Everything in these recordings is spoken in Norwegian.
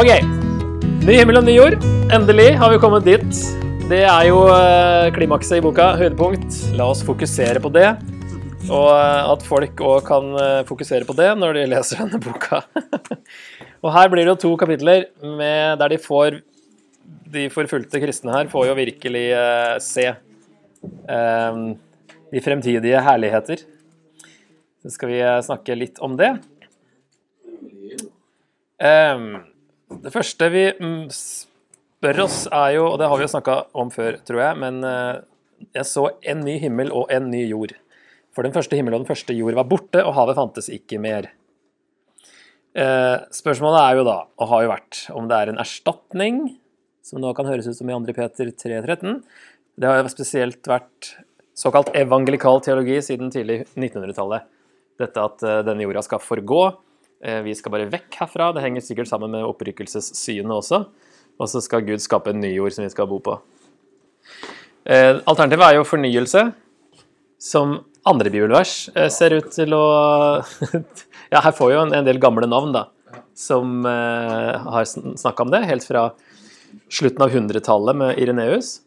Ok. Ny himmel og ny jord. Endelig har vi kommet dit. Det er jo eh, klimakset i boka, høydepunkt. La oss fokusere på det. Og eh, at folk òg kan eh, fokusere på det når de leser denne boka. og her blir det jo to kapitler med, der de får De forfulgte kristne her får jo virkelig eh, se eh, de fremtidige herligheter. Så skal vi snakke litt om det. Eh, det første vi mm, spør oss, er jo, og det har vi jo snakka om før, tror jeg, men eh, jeg så en ny himmel og en ny jord. For den første himmel og den første jord var borte, og havet fantes ikke mer. Eh, spørsmålet er jo da, og har jo vært, om det er en erstatning, som nå kan høres ut som i 2. Peter 3.13. Det har jo spesielt vært såkalt evangelikal teologi siden tidlig 1900-tallet. Dette at eh, denne jorda skal forgå. Eh, vi skal bare vekk herfra. Det henger sikkert sammen med opprykkelsessynet også. Og så skal Gud skape en ny jord som vi skal bo på. Eh, alternativet er jo fornyelse, som andre bibelvers eh, ser ut til å Ja, her får jo en, del gamle navn, da, som har snakka om det, helt fra slutten av 100-tallet med Ireneus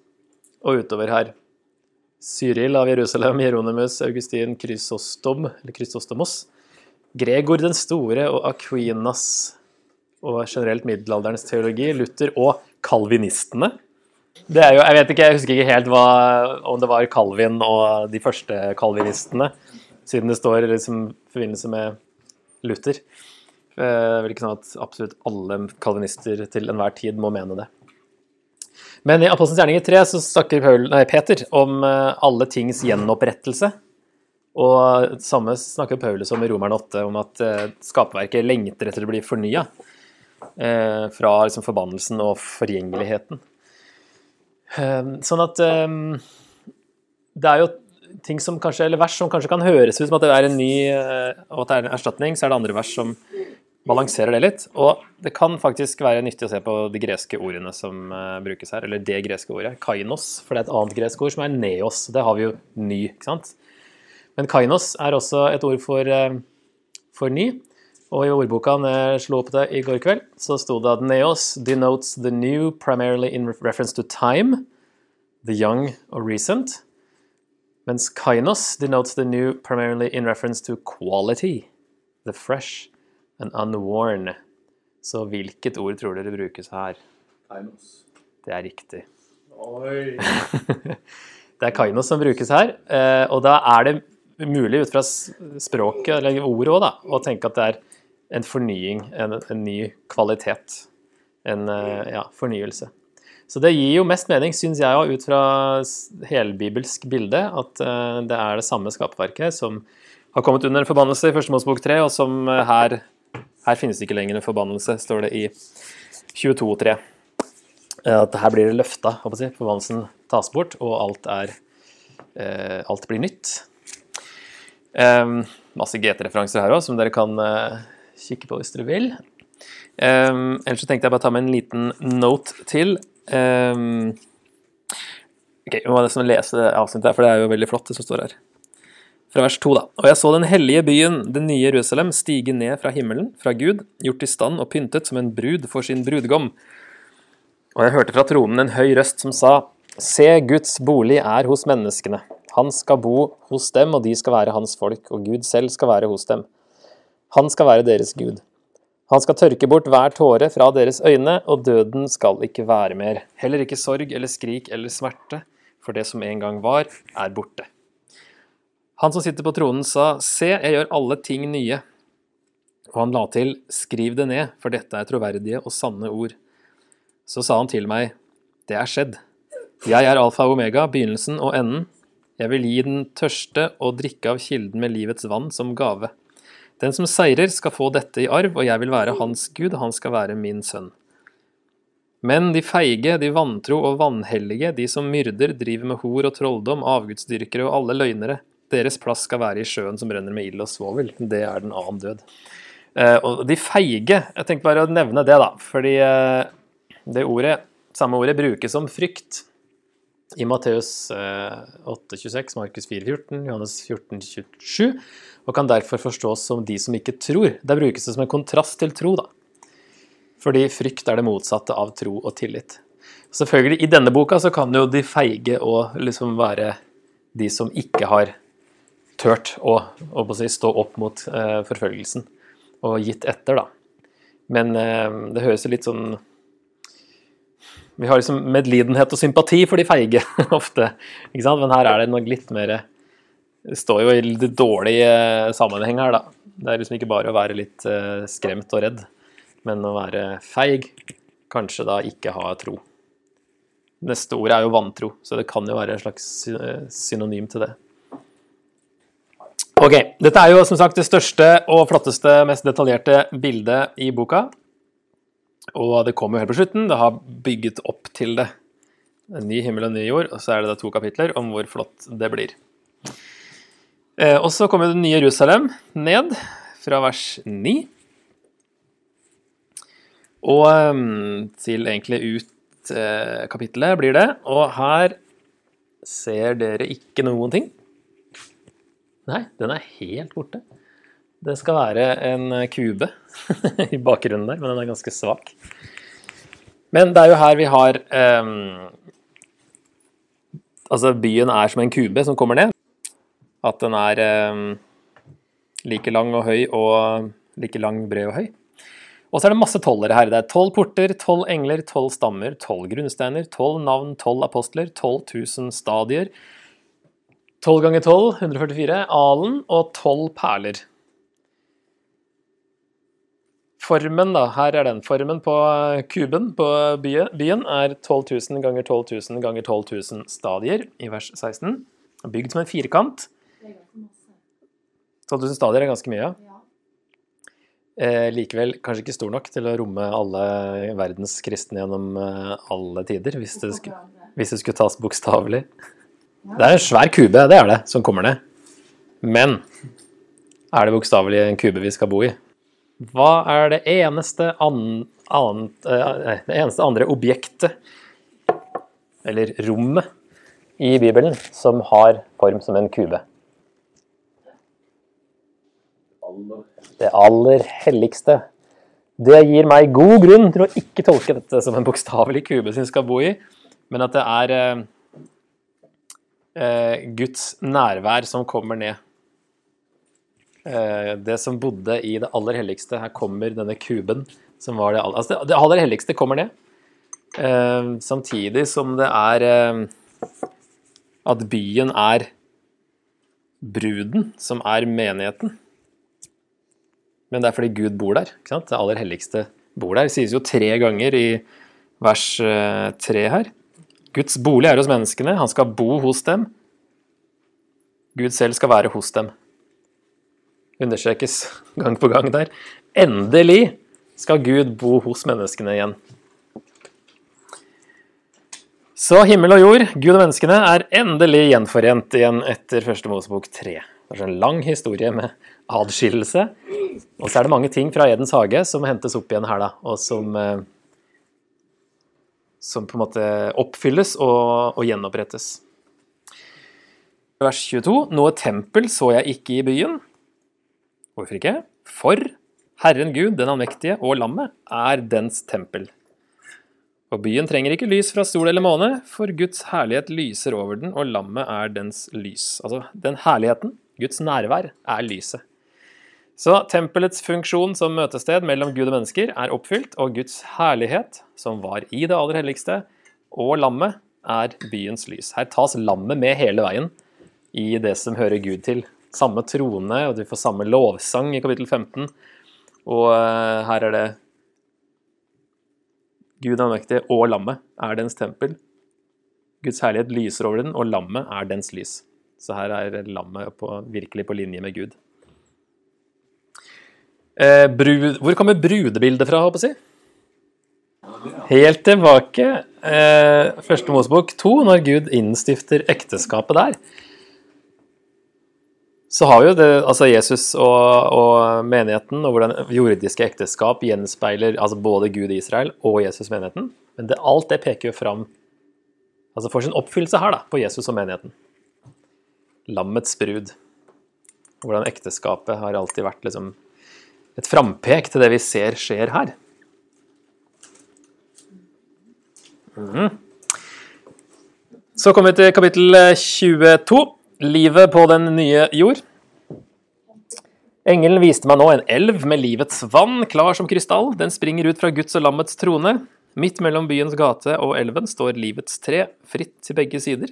og utover her. Cyril av Jerusalem, Jeronimus, Augustin, Krysostom, eller Krysostomos, Gregor den store og Aquinas og generelt middelalderens teologi, Luther og kalvinistene. Det er jo, jeg vet ikke, jeg husker ikke helt hva, om det var Calvin og de første kalvinistene, siden det står liksom forbindelse med Luther. Det er vel ikke sånn at absolutt alle kalvinister til enhver tid må mene det. Men i Apostelens gjerninger 3 så snakker Paul, nei, Peter om eh, alle tings gjenopprettelse. Og det samme snakker Paulus om i Romeren 8, om at eh, skaperverket lengter etter å bli fornya. Eh, fra liksom, forbannelsen og forgjengeligheten. Sånn at det er jo ting som kanskje, eller vers som kanskje kan høres ut som at det er en ny og at det er en erstatning, så er det andre vers som balanserer det litt. Og det kan faktisk være nyttig å se på de greske ordene som brukes her, eller det greske ordet, kainos, for det er et annet gresk ord som er neos. Det har vi jo ny, ikke sant. Men kainos er også et ord for, uh, for ny. Og i ordboka jeg slo opp det i går kveld, så sto det at neos denotes the new primarily in reference to time, the young or recent, mens kainos denotes the new primarily in reference to quality, the fresh and unworn. Så hvilket ord tror dere brukes her? Kainos. Det er riktig. Oi! Det er kainos som brukes her, eh, og da er det mulig ut fra språket, eller ordet òg, å tenke at det er en fornying, en, en ny kvalitet. En ja, fornyelse. Så det gir jo mest mening, syns jeg òg, ut fra helbibelsk bilde, at det er det samme skaperverket som har kommet under en forbannelse i Første Mosebok 3, og som her her finnes det ikke lenger en forbannelse, står det i 22.3. At her blir det løfta, forbannelsen tas bort, og alt, er, eh, alt blir nytt. Eh, masse GT-referanser her òg, som dere kan uh, kikke på hvis dere vil. Um, ellers så tenkte jeg bare ta med en liten note til. Um, ok, Vi må nesten lese avsnittet her, for det er jo veldig flott, det som står her. Fra vers 2, da. Og jeg så den hellige byen, det nye Jerusalem, stige ned fra himmelen, fra Gud, gjort i stand og pyntet som en brud for sin brudgom. Og jeg hørte fra tronen en høy røst som sa, Se, Guds bolig er hos menneskene. Han skal bo hos dem, og de skal være hans folk, og Gud selv skal være hos dem. Han skal være deres Gud. Han skal tørke bort hver tåre fra deres øyne, og døden skal ikke være mer. Heller ikke sorg eller skrik eller smerte, for det som en gang var, er borte. Han som sitter på tronen sa, Se, jeg gjør alle ting nye. Og han la til, Skriv det ned, for dette er troverdige og sanne ord. Så sa han til meg, Det er skjedd. Jeg er alfa og omega, begynnelsen og enden. Jeg vil gi den tørste og drikke av kilden med livets vann som gave. Den som seirer, skal få dette i arv, og jeg vil være hans Gud, han skal være min sønn. Men de feige, de vantro og vanhellige, de som myrder, driver med hor og trolldom, avgudsdyrkere og alle løgnere, deres plass skal være i sjøen som renner med ild og svovel. Det er den annen død. Eh, og de feige Jeg tenkte bare å nevne det, da. Fordi eh, det ordet, samme ordet brukes som frykt i Matteus 8,26, eh, Markus 4,14, Johannes 14,27, og kan derfor forstås som de som ikke tror. Der brukes det som en kontrast til tro, da. Fordi frykt er det motsatte av tro og tillit. Selvfølgelig, i denne boka så kan jo de feige og liksom være de som ikke har tørt å, å si, stå opp mot eh, forfølgelsen og gitt etter, da. Men eh, det høres jo litt sånn Vi har liksom medlidenhet og sympati for de feige ofte, ikke sant? men her er det nok litt mer Det står jo i litt dårlig eh, sammenheng her, da. Det er liksom ikke bare å være litt eh, skremt og redd, men å være feig, kanskje da ikke ha tro. Neste ord er jo vantro, så det kan jo være en slags synonym til det. Ok, dette er jo som sagt det største og flotteste, mest detaljerte bildet i boka. Og det kommer jo helt på slutten. Det har bygget opp til det. En ny himmel og ny jord, og så er det da to kapitler om hvor flott det blir. Eh, og så kommer det nye Jerusalem ned fra vers 9. Og eh, til egentlig ut eh, kapittelet blir det. Og her ser dere ikke noen ting. Nei, den er helt borte. Det skal være en kube i bakgrunnen der, men den er ganske svak. Men det er jo her vi har um, Altså, byen er som en kube som kommer ned. At den er um, like lang og høy og like lang, bred og høy. Og så er det masse tollere her. Det er tolv porter, tolv engler, tolv stammer, tolv grunnsteiner, tolv navn, tolv apostler, 12 000 stadier. 12 ganger 12, 144, alen og 12 perler. Formen, da, her er den. Formen på kuben på byen, er 12 000 ganger 12 000 ganger 12 000 stadier i vers 16. Bygd som en firkant. Det er ganske masse. 12 000 stadier er ganske mye. Ja. Eh, likevel kanskje ikke stor nok til å romme alle verdens kristne gjennom eh, alle tider, hvis det, sku, hvis det skulle tas bokstavelig. Det er en svær kube, det er det, som kommer ned. Men er det bokstavelig en kube vi skal bo i? Hva er det eneste, an, annet, eh, det eneste andre objektet, eller rommet, i Bibelen som har form som en kube? Det aller helligste. Det gir meg god grunn til å ikke tolke dette som en bokstavelig kube som skal bo i, men at det er eh, eh, Guds nærvær som kommer ned. Eh, det som bodde i det aller helligste. Her kommer denne kuben som var det aller Altså, det, aller helligste kommer ned. Eh, samtidig som det er eh, At byen er bruden, som er menigheten. Men det er fordi Gud bor der. ikke sant? Det aller helligste bor der. Det sies jo tre ganger i vers tre her. Guds bolig er hos menneskene, han skal bo hos dem. Gud selv skal være hos dem. Understrekes gang på gang der. Endelig skal Gud bo hos menneskene igjen. Så himmel og jord, Gud og menneskene, er endelig gjenforent igjen etter første Mosebok 3. Det er en lang historie med adskillelse. Og så er det mange ting fra Edens hage som hentes opp igjen her, da, og som, eh, som på en måte oppfylles og, og gjenopprettes. Vers 22. Noe tempel så jeg ikke i byen. Hvorfor ikke? For Herren Gud, den allmektige, og lammet er dens tempel. Og byen trenger ikke lys fra sol eller måne, for Guds herlighet lyser over den, og lammet er dens lys. Altså, den herligheten, Guds nærvær, er lyset. Så tempelets funksjon som møtested mellom Gud og mennesker er oppfylt, og Guds herlighet, som var i det aller helligste, og lammet, er byens lys. Her tas lammet med hele veien i det som hører Gud til. Samme trone, og de får samme lovsang i kapittel 15. Og eh, her er det Gud allmektig og lammet er dens tempel. Guds herlighet lyser over den, og lammet er dens lys. Så her er lammet på, virkelig på linje med Gud. Eh, brud, hvor kommer brudebildet fra, håper jeg? Helt tilbake. Eh, første Mosebok 2, når Gud innstifter ekteskapet der. Så har vi jo det, altså Jesus og, og menigheten, og hvordan jordiske ekteskap gjenspeiler altså både Gud i Israel og Jesus og menigheten. Men det, alt det peker jo fram altså får sin oppfyllelse her, da, på Jesus og menigheten. Lammets brud. Hvordan ekteskapet har alltid vært liksom et frampek til det vi ser skjer her. Så kommer vi til kapittel 22. Livet på den nye jord. Engelen viste meg nå en elv med livets vann, klar som krystall. Den springer ut fra Guds og lammets trone. Midt mellom byens gate og elven står livets tre, fritt til begge sider.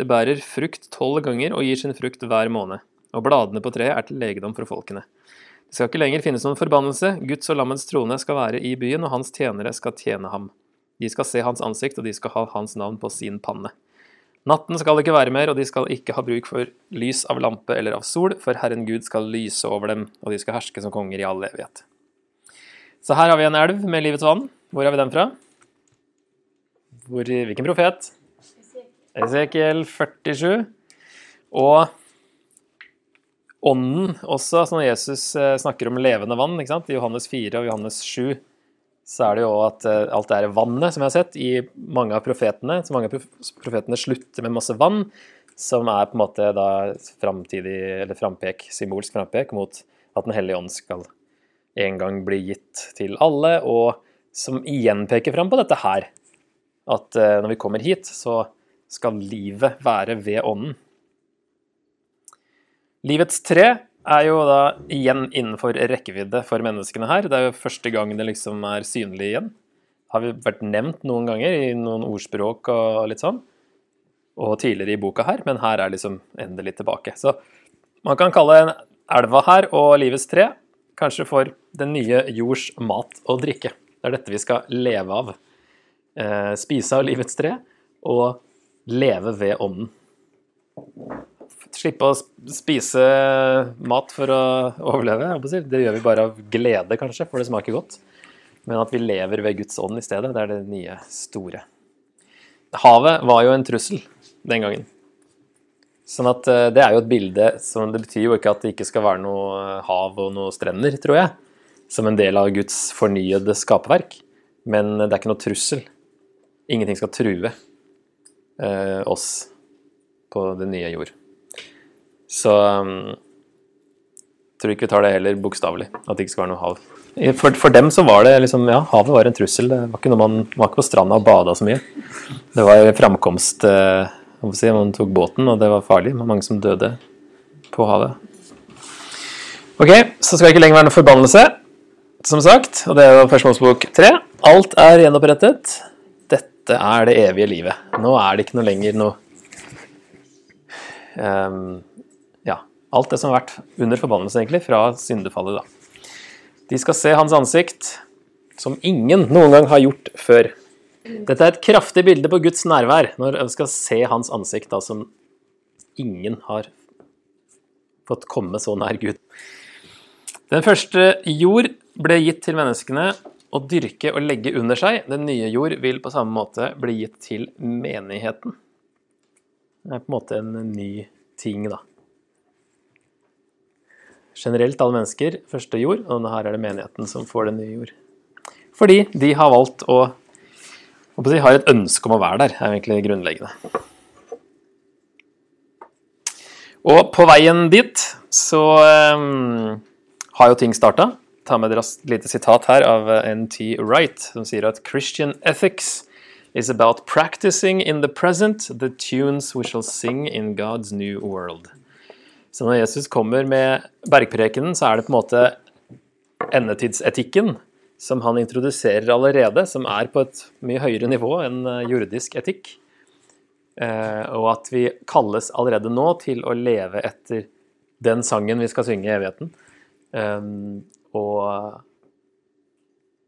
Det bærer frukt tolv ganger og gir sin frukt hver måned. Og bladene på treet er til legedom for folkene. Det skal ikke lenger finnes noen forbannelse. Guds og lammets trone skal være i byen, og hans tjenere skal tjene ham. De skal se hans ansikt, og de skal ha hans navn på sin panne. Natten skal ikke være mer, og de skal ikke ha bruk for lys av lampe eller av sol, for Herren Gud skal lyse over dem, og de skal herske som konger i all evighet. Så her har vi en elv med livets vann. Hvor har vi den fra? Hvor, hvilken profet? Esekiel 47. Og ånden også, så når Jesus eh, snakker om levende vann, ikke i Johannes 4 og Johannes 7, så er det jo at eh, alt det her vannet som jeg har sett i mange av profetene, så mange av profetene slutter med masse vann, som er på en måte da framtidig, eller frampek, symbolsk frampek mot at Den hellige ånd skal en gang bli gitt til alle, og som igjen peker fram på dette her. At eh, når vi kommer hit, så skal livet være ved ånden. Livets tre er jo da igjen innenfor rekkevidde for menneskene her. Det er jo første gang det liksom er synlig igjen. Har vi vært nevnt noen ganger i noen ordspråk og litt sånn. Og tidligere i boka her, men her er liksom endelig tilbake. Så man kan kalle elva her og livets tre kanskje for den nye jords mat og drikke. Det er dette vi skal leve av. Eh, spise av livets tre og leve ved ånden. Slippe å spise mat for å overleve. Det gjør vi bare av glede, kanskje, for det smaker godt. Men at vi lever ved Guds ånd i stedet, det er det nye store. Havet var jo en trussel den gangen. Sånn at eh, det er jo et bilde som Det betyr jo ikke at det ikke skal være noe eh, hav og noe strender, tror jeg, som en del av Guds fornyede skaperverk. Men det er ikke noe trussel. Ingenting skal true eh, oss på det nye jord. Så um, tror ikke vi tar det heller bokstavelig, at det ikke skal være noe hav. For, for dem så var det liksom, ja, havet var en trussel. Det var ikke noe man var ikke på stranda og bada så mye. Det var framkomst jeg si, Man tok båten, og det var farlig. Det var mange som døde på havet. Ok, så skal det ikke lenger være noe forbannelse, som sagt. Og det er jo Første Mosebok 3. Alt er gjenopprettet. Dette er det evige livet. Nå er det ikke noe lenger noe Ja, alt det som har vært under forbannelse, egentlig, fra syndefallet, da. De skal se hans ansikt, som ingen noen gang har gjort før. Dette er et kraftig bilde på Guds nærvær, når vi skal se hans ansikt, da, som ingen har fått komme så nær Gud. Den første jord ble gitt til menneskene å dyrke og legge under seg. Den nye jord vil på samme måte bli gitt til menigheten. Det er på en måte en ny ting, da. Generelt alle mennesker, første jord, og her er det menigheten som får den nye jord. Fordi de har valgt å De har et ønske om å være der, er egentlig grunnleggende. Og på veien dit så um, har jo ting starta. Ta med et lite sitat her av N.T. Wright, som sier at Christian ethics is about practicing in the present the tunes we shall sing in God's new world. Så når Jesus kommer med bergprekenen, så er det på en måte endetidsetikken som han introduserer allerede, som er på et mye høyere nivå enn eh, jordisk etikk. Eh, og at vi kalles allerede nå til å leve etter den sangen vi skal synge i evigheten. Eh, og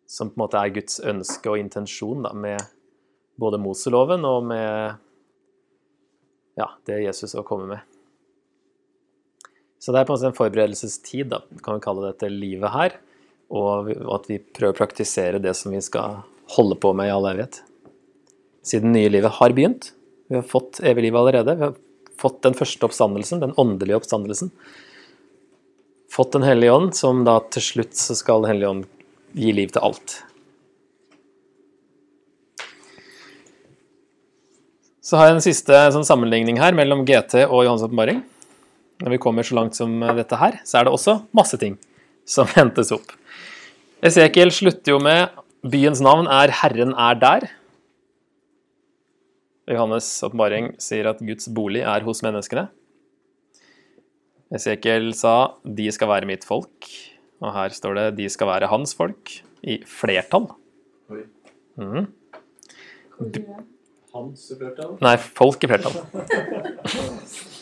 som på en måte er Guds ønske og intensjon da, med både Moseloven og med ja, det Jesus har kommet med. Så det er på en måte en forberedelsestid, da, kan vi kalle dette livet her. Og at vi prøver å praktisere det som vi skal holde på med i all evighet. Siden nye livet har begynt. Vi har fått evig liv allerede. Vi har fått den første oppstandelsen, den åndelige oppstandelsen. Fått Den hellige ånd, som da til slutt så skal Den hellige ånd gi liv til alt. Så har jeg en siste sånn sammenligning her mellom GT og Johans åpenbaring. Når vi kommer så langt som dette her, så er det også masse ting som hentes opp. Esekiel slutter jo med 'Byens navn er 'Herren er der'. Johannes' åpenbaring sier at Guds bolig er hos menneskene. Esekiel sa 'de skal være mitt folk', og her står det 'de skal være hans folk', i flertall. Mhm. Hans flertall. Nei, folk i flertall.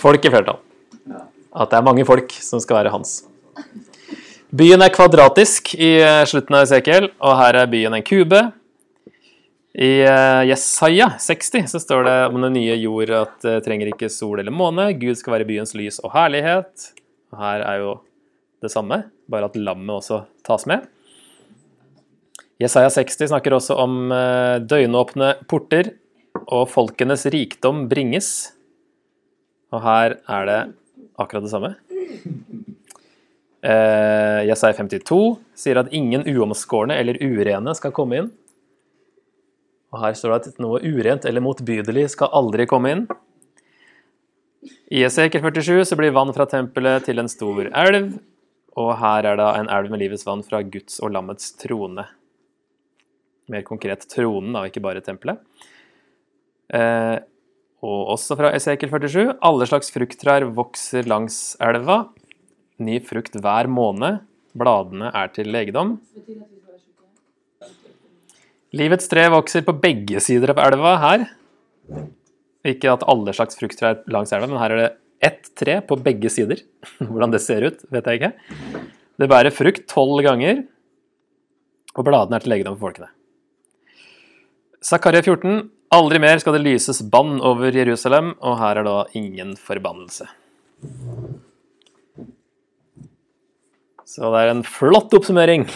Folk i flertall. At det er mange folk som skal være hans. Byen er kvadratisk i eh, slutten av Esekiel, og her er byen en kube. I eh, Jesaja 60 så står det om den nye jord at det trenger ikke sol eller måne. Gud skal være byens lys og herlighet. Og her er jo det samme, bare at lammet også tas med. Jesaja 60 snakker også om eh, døgnåpne porter, og folkenes rikdom bringes. Og her er det akkurat det samme. Eh, Jesaja 52 sier at ingen uomskårne eller urene skal komme inn. Og her står det at noe urent eller motbydelig skal aldri komme inn. I Esekiel 47 så blir vann fra tempelet til en stor elv, og her er det en elv med livets vann fra Guds og lammets trone. Mer konkret tronen, da, ikke bare tempelet. Eh, og også fra Esekel 47. Alle slags frukttrær vokser langs elva. Ny frukt hver måned. Bladene er til legedom. Livets tre vokser på begge sider av elva her. Ikke at alle slags frukttrær langs elva, men her er det ett tre på begge sider. Hvordan det ser ut, vet jeg ikke. Det bærer frukt tolv ganger, og bladene er til legedom for folkene. Zakaria 14. Aldri mer skal det lyses bann over Jerusalem, og her er da ingen forbannelse. Så det er en flott oppsummering.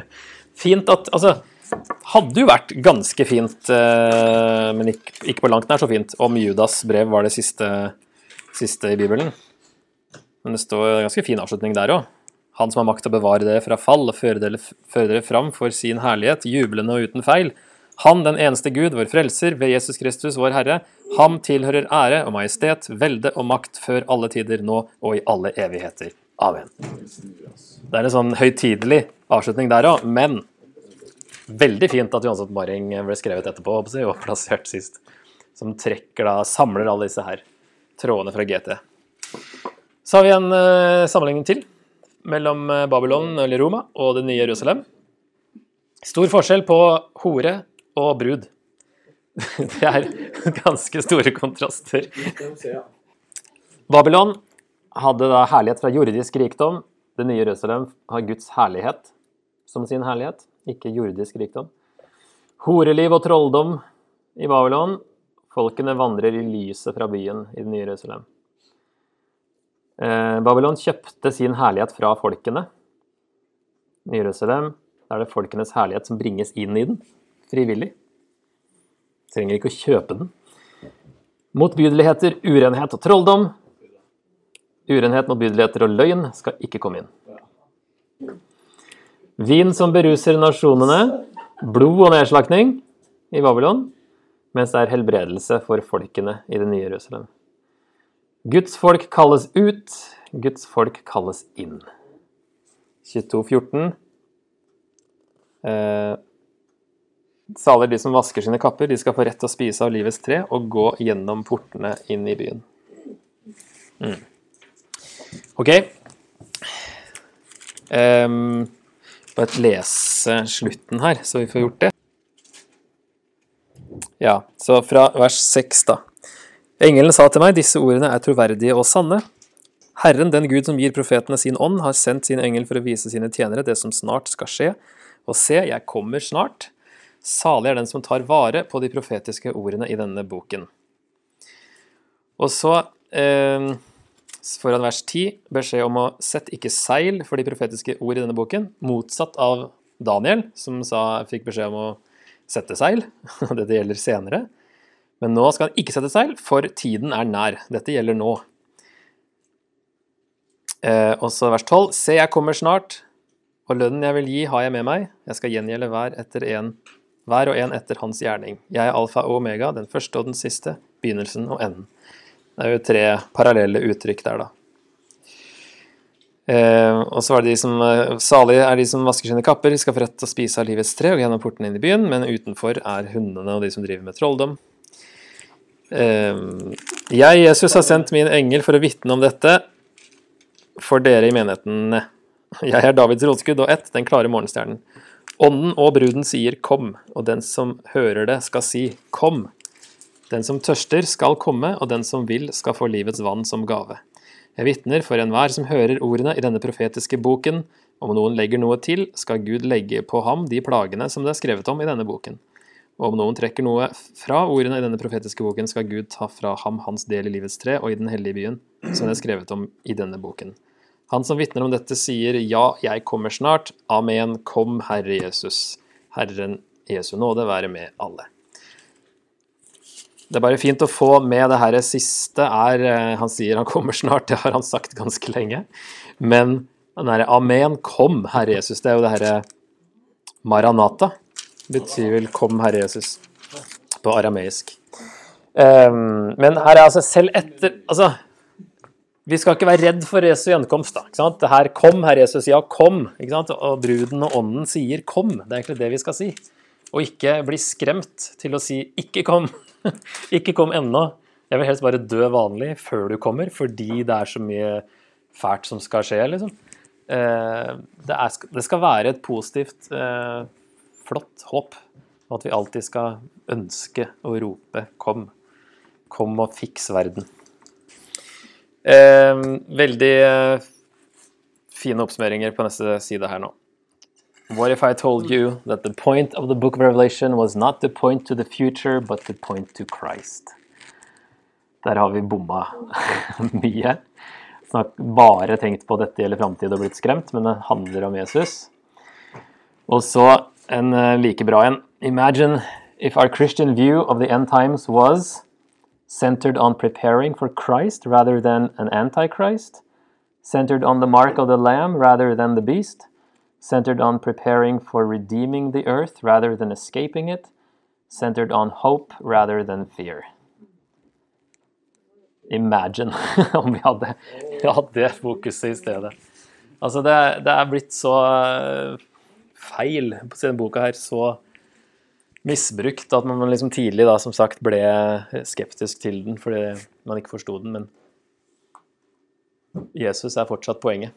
Fint at Altså, hadde jo vært ganske fint, eh, men ikke, på langt nær så fint, om Judas brev var det siste, siste i Bibelen. Men det står en ganske fin avslutning der òg. Han som har makt til å bevare dere fra fall og føre dere fram for sin herlighet, jublende og uten feil. Han, den eneste Gud, vår frelser, ved Jesus Kristus, vår Herre. Ham tilhører ære og majestet, velde og makt før alle tider, nå og i alle evigheter. Amen. Det er en sånn høytidelig avslutning der òg, men veldig fint at Johans åpenbaring ble skrevet etterpå og plassert sist. Som trekker da, samler alle disse her trådene fra GT. Så har vi en uh, sammenligning til mellom eh, Babylon eller Roma og det nye Jerusalem. Stor forskjell på hore og brud. Det er ganske store kontraster. Babylon hadde da herlighet fra jordisk rikdom. Det nye Jerusalem har Guds herlighet som sin herlighet, ikke jordisk rikdom. Horeliv og trolldom i Babylon. Folkene vandrer i lyset fra byen i det nye Jerusalem. Eh, Babylon kjøpte sin herlighet fra folkene. I Jerusalem er det folkenes herlighet som bringes inn i den, frivillig. Trenger ikke å kjøpe den. Motbydeligheter, urenhet og trolldom. Urenhet, motbydeligheter og løgn skal ikke komme inn. Vin som beruser nasjonene, blod og nedslakting i Babylon, mens det er helbredelse for folkene i det nye Jerusalem. Guds folk kalles ut, Guds folk kalles inn. 22.14. Eh, Saler de som vasker sine kapper, de skal få rett til å spise av livets tre og gå gjennom portene inn i byen. Mm. Ok. Um, bare lese slutten her, så vi får gjort det. Ja, så fra vers 6, da. Engelen sa til meg, disse ordene er troverdige og sanne. Herren, den Gud som gir profetene sin ånd, har sendt sin engel for å vise sine tjenere det som snart skal skje. Og se, jeg kommer snart. Salig er den som tar vare på de profetiske ordene i denne boken. Og så, eh, foran vers 10, beskjed om å sette ikke seil for de profetiske ord i denne boken, motsatt av Daniel, som sa, fikk beskjed om å sette seil. Dette gjelder senere. Men nå skal han ikke sette seil, for tiden er nær. Dette gjelder nå. Eh, og så vers 12. Se, jeg kommer snart, og lønnen jeg vil gi, har jeg med meg. Jeg skal gjengjelde hver, etter en, hver og en etter hans gjerning. Jeg er alfa og omega, den første og den siste, begynnelsen og enden. Det er jo tre parallelle uttrykk der, da. Eh, og så var det de som eh, Salige er de som vasker sine kapper, skal få rett til å spise av livets tre og gjennom portene inn i byen, men utenfor er hundene og de som driver med trolldom. Eh, jeg, Jesus, har sendt min engel for å vitne om dette for dere i menigheten. Jeg er Davids rotskudd og ett, den klare morgenstjernen. Ånden og bruden sier 'kom', og den som hører det, skal si 'kom'. Den som tørster, skal komme, og den som vil, skal få livets vann som gave. Jeg vitner for enhver som hører ordene i denne profetiske boken. Om noen legger noe til, skal Gud legge på ham de plagene som det er skrevet om i denne boken. Og om noen trekker noe fra ordene i denne profetiske boken, skal Gud ta fra ham hans del i livets tre og i den hellige byen, som det er skrevet om i denne boken. Han som vitner om dette, sier, Ja, jeg kommer snart. Amen. Kom, Herre Jesus. Herren Jesu nåde være med alle. Det er bare fint å få med det her siste er eh, Han sier han kommer snart, det har han sagt ganske lenge. Men den herre Amen, kom, Herre Jesus, det er jo det herre Maranata. Betyr vel 'kom, Herre Jesus' på arameisk. Um, men her er altså selv etter Altså, vi skal ikke være redd for Jesu gjenkomst. da, ikke sant? Her 'kom, herr Jesus', ja, kom. ikke sant? Og bruden og ånden sier 'kom'. Det er egentlig det vi skal si. Og ikke bli skremt til å si 'ikke kom'. ikke kom ennå. Jeg vil helst bare dø vanlig før du kommer, fordi det er så mye fælt som skal skje, liksom. Eh, det, er, det skal være et positivt, eh, flott håp. Og at vi alltid skal ønske og rope 'kom'. Kom og fiks verden. Eh, veldig fine oppsummeringer på neste side her nå. What if I told you that the point of the book of Revelation was not to point to the future, but to point to Christ? Der har vi bomma mye. Snakk bare tenkt på dette gjelder framtid og blitt skremt, men det handler om Jesus. Og så en eh, like bra en. Imagine if our Christian view of the end times was centered on preparing for Christ rather than an antichrist, centered on the mark of the Lamb rather than the beast, centered on preparing for redeeming the earth rather than escaping it, centered on hope rather than fear. Imagine om vi hadde hatt det fokuset i stedet. Altså, det, det er blitt så eh, feil på denne boka her, så misbrukt at man liksom tidlig da, som sagt, ble skeptisk til den fordi man ikke forsto den, men Jesus er fortsatt poenget.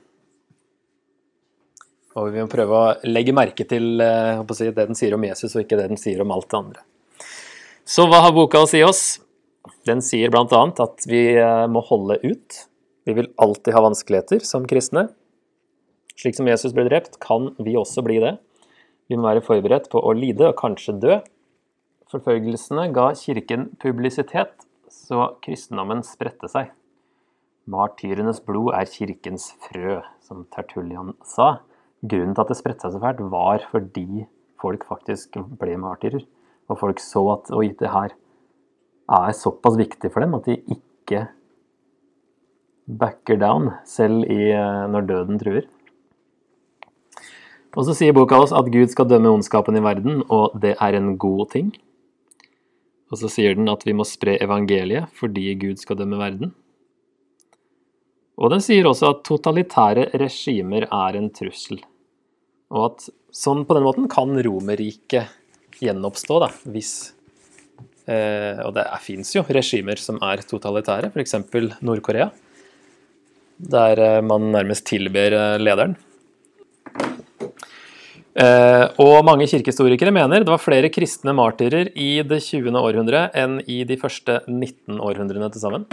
Og vi må prøve å legge merke til eh, si, det den sier om Jesus, og ikke det den sier om alt det andre. Så hva har boka å si oss? Den sier bl.a. at vi eh, må holde ut. Vi vil alltid ha vanskeligheter som kristne. Slik som Jesus ble drept, kan vi også bli det. Vi må være forberedt på å lide og kanskje dø. Forfølgelsene ga kirken publisitet, så kristendommen spredte seg. Martyrenes blod er kirkens frø, som Tertullian sa grunnen til at det spredte seg så fælt, var fordi folk faktisk ble martyrer. Og folk så at oi, det her er såpass viktig for dem at de ikke backer down, selv i, eh, når døden truer. Og så sier boka oss at Gud skal dømme ondskapen i verden, og det er en god ting. Og så sier den at vi må spre evangeliet fordi Gud skal dømme verden. Og den sier også at totalitære regimer er en trussel. Og at sånn på den måten kan Romerriket gjenoppstå, da, hvis eh, Og det fins jo regimer som er totalitære, f.eks. Nord-Korea. Der eh, man nærmest tilber eh, lederen. Eh, og mange kirkehistorikere mener det var flere kristne martyrer i det 20. århundre enn i de første 19 århundrene til sammen.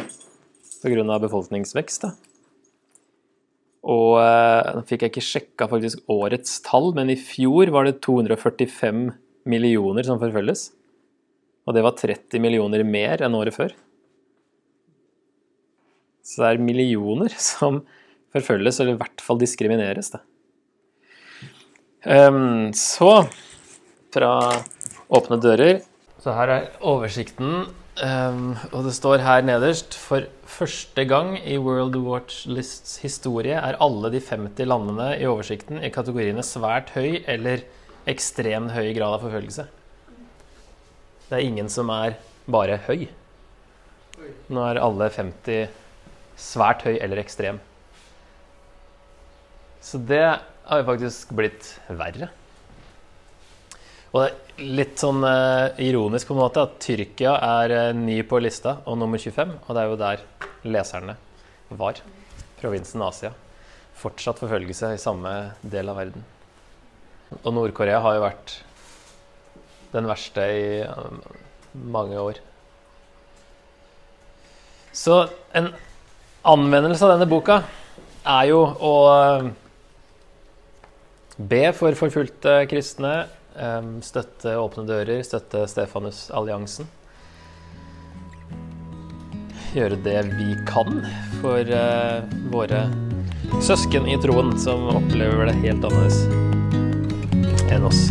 Pga. befolkningsvekst. Da. Og eh, nå fikk jeg ikke sjekka faktisk årets tall, men i fjor var det 245 millioner som forfølges. Og det var 30 millioner mer enn året før. Så det er millioner som forfølges, eller i hvert fall diskrimineres. Da. Um, så fra Åpne dører Så her er oversikten Um, og det står her nederst For første gang i World Watch Lists historie er alle de 50 landene i oversikten i kategoriene svært høy eller ekstrem høy grad av forfølgelse. Det er ingen som er bare høy. Nå er alle 50 svært høy eller ekstrem. Så det har jo faktisk blitt verre. Og det er litt sånn eh, ironisk på en måte at Tyrkia er eh, ny på lista og nummer 25, og det er jo der leserne var. Provinsen Asia. Fortsatt forfølgelse i samme del av verden. Og Nord-Korea har jo vært den verste i eh, mange år. Så en anvendelse av denne boka er jo å be for forfulgte kristne, støtte Åpne dører, støtte Stefanus-alliansen. Gjøre det vi kan for eh, våre søsken i troen som opplever det helt annerledes enn oss.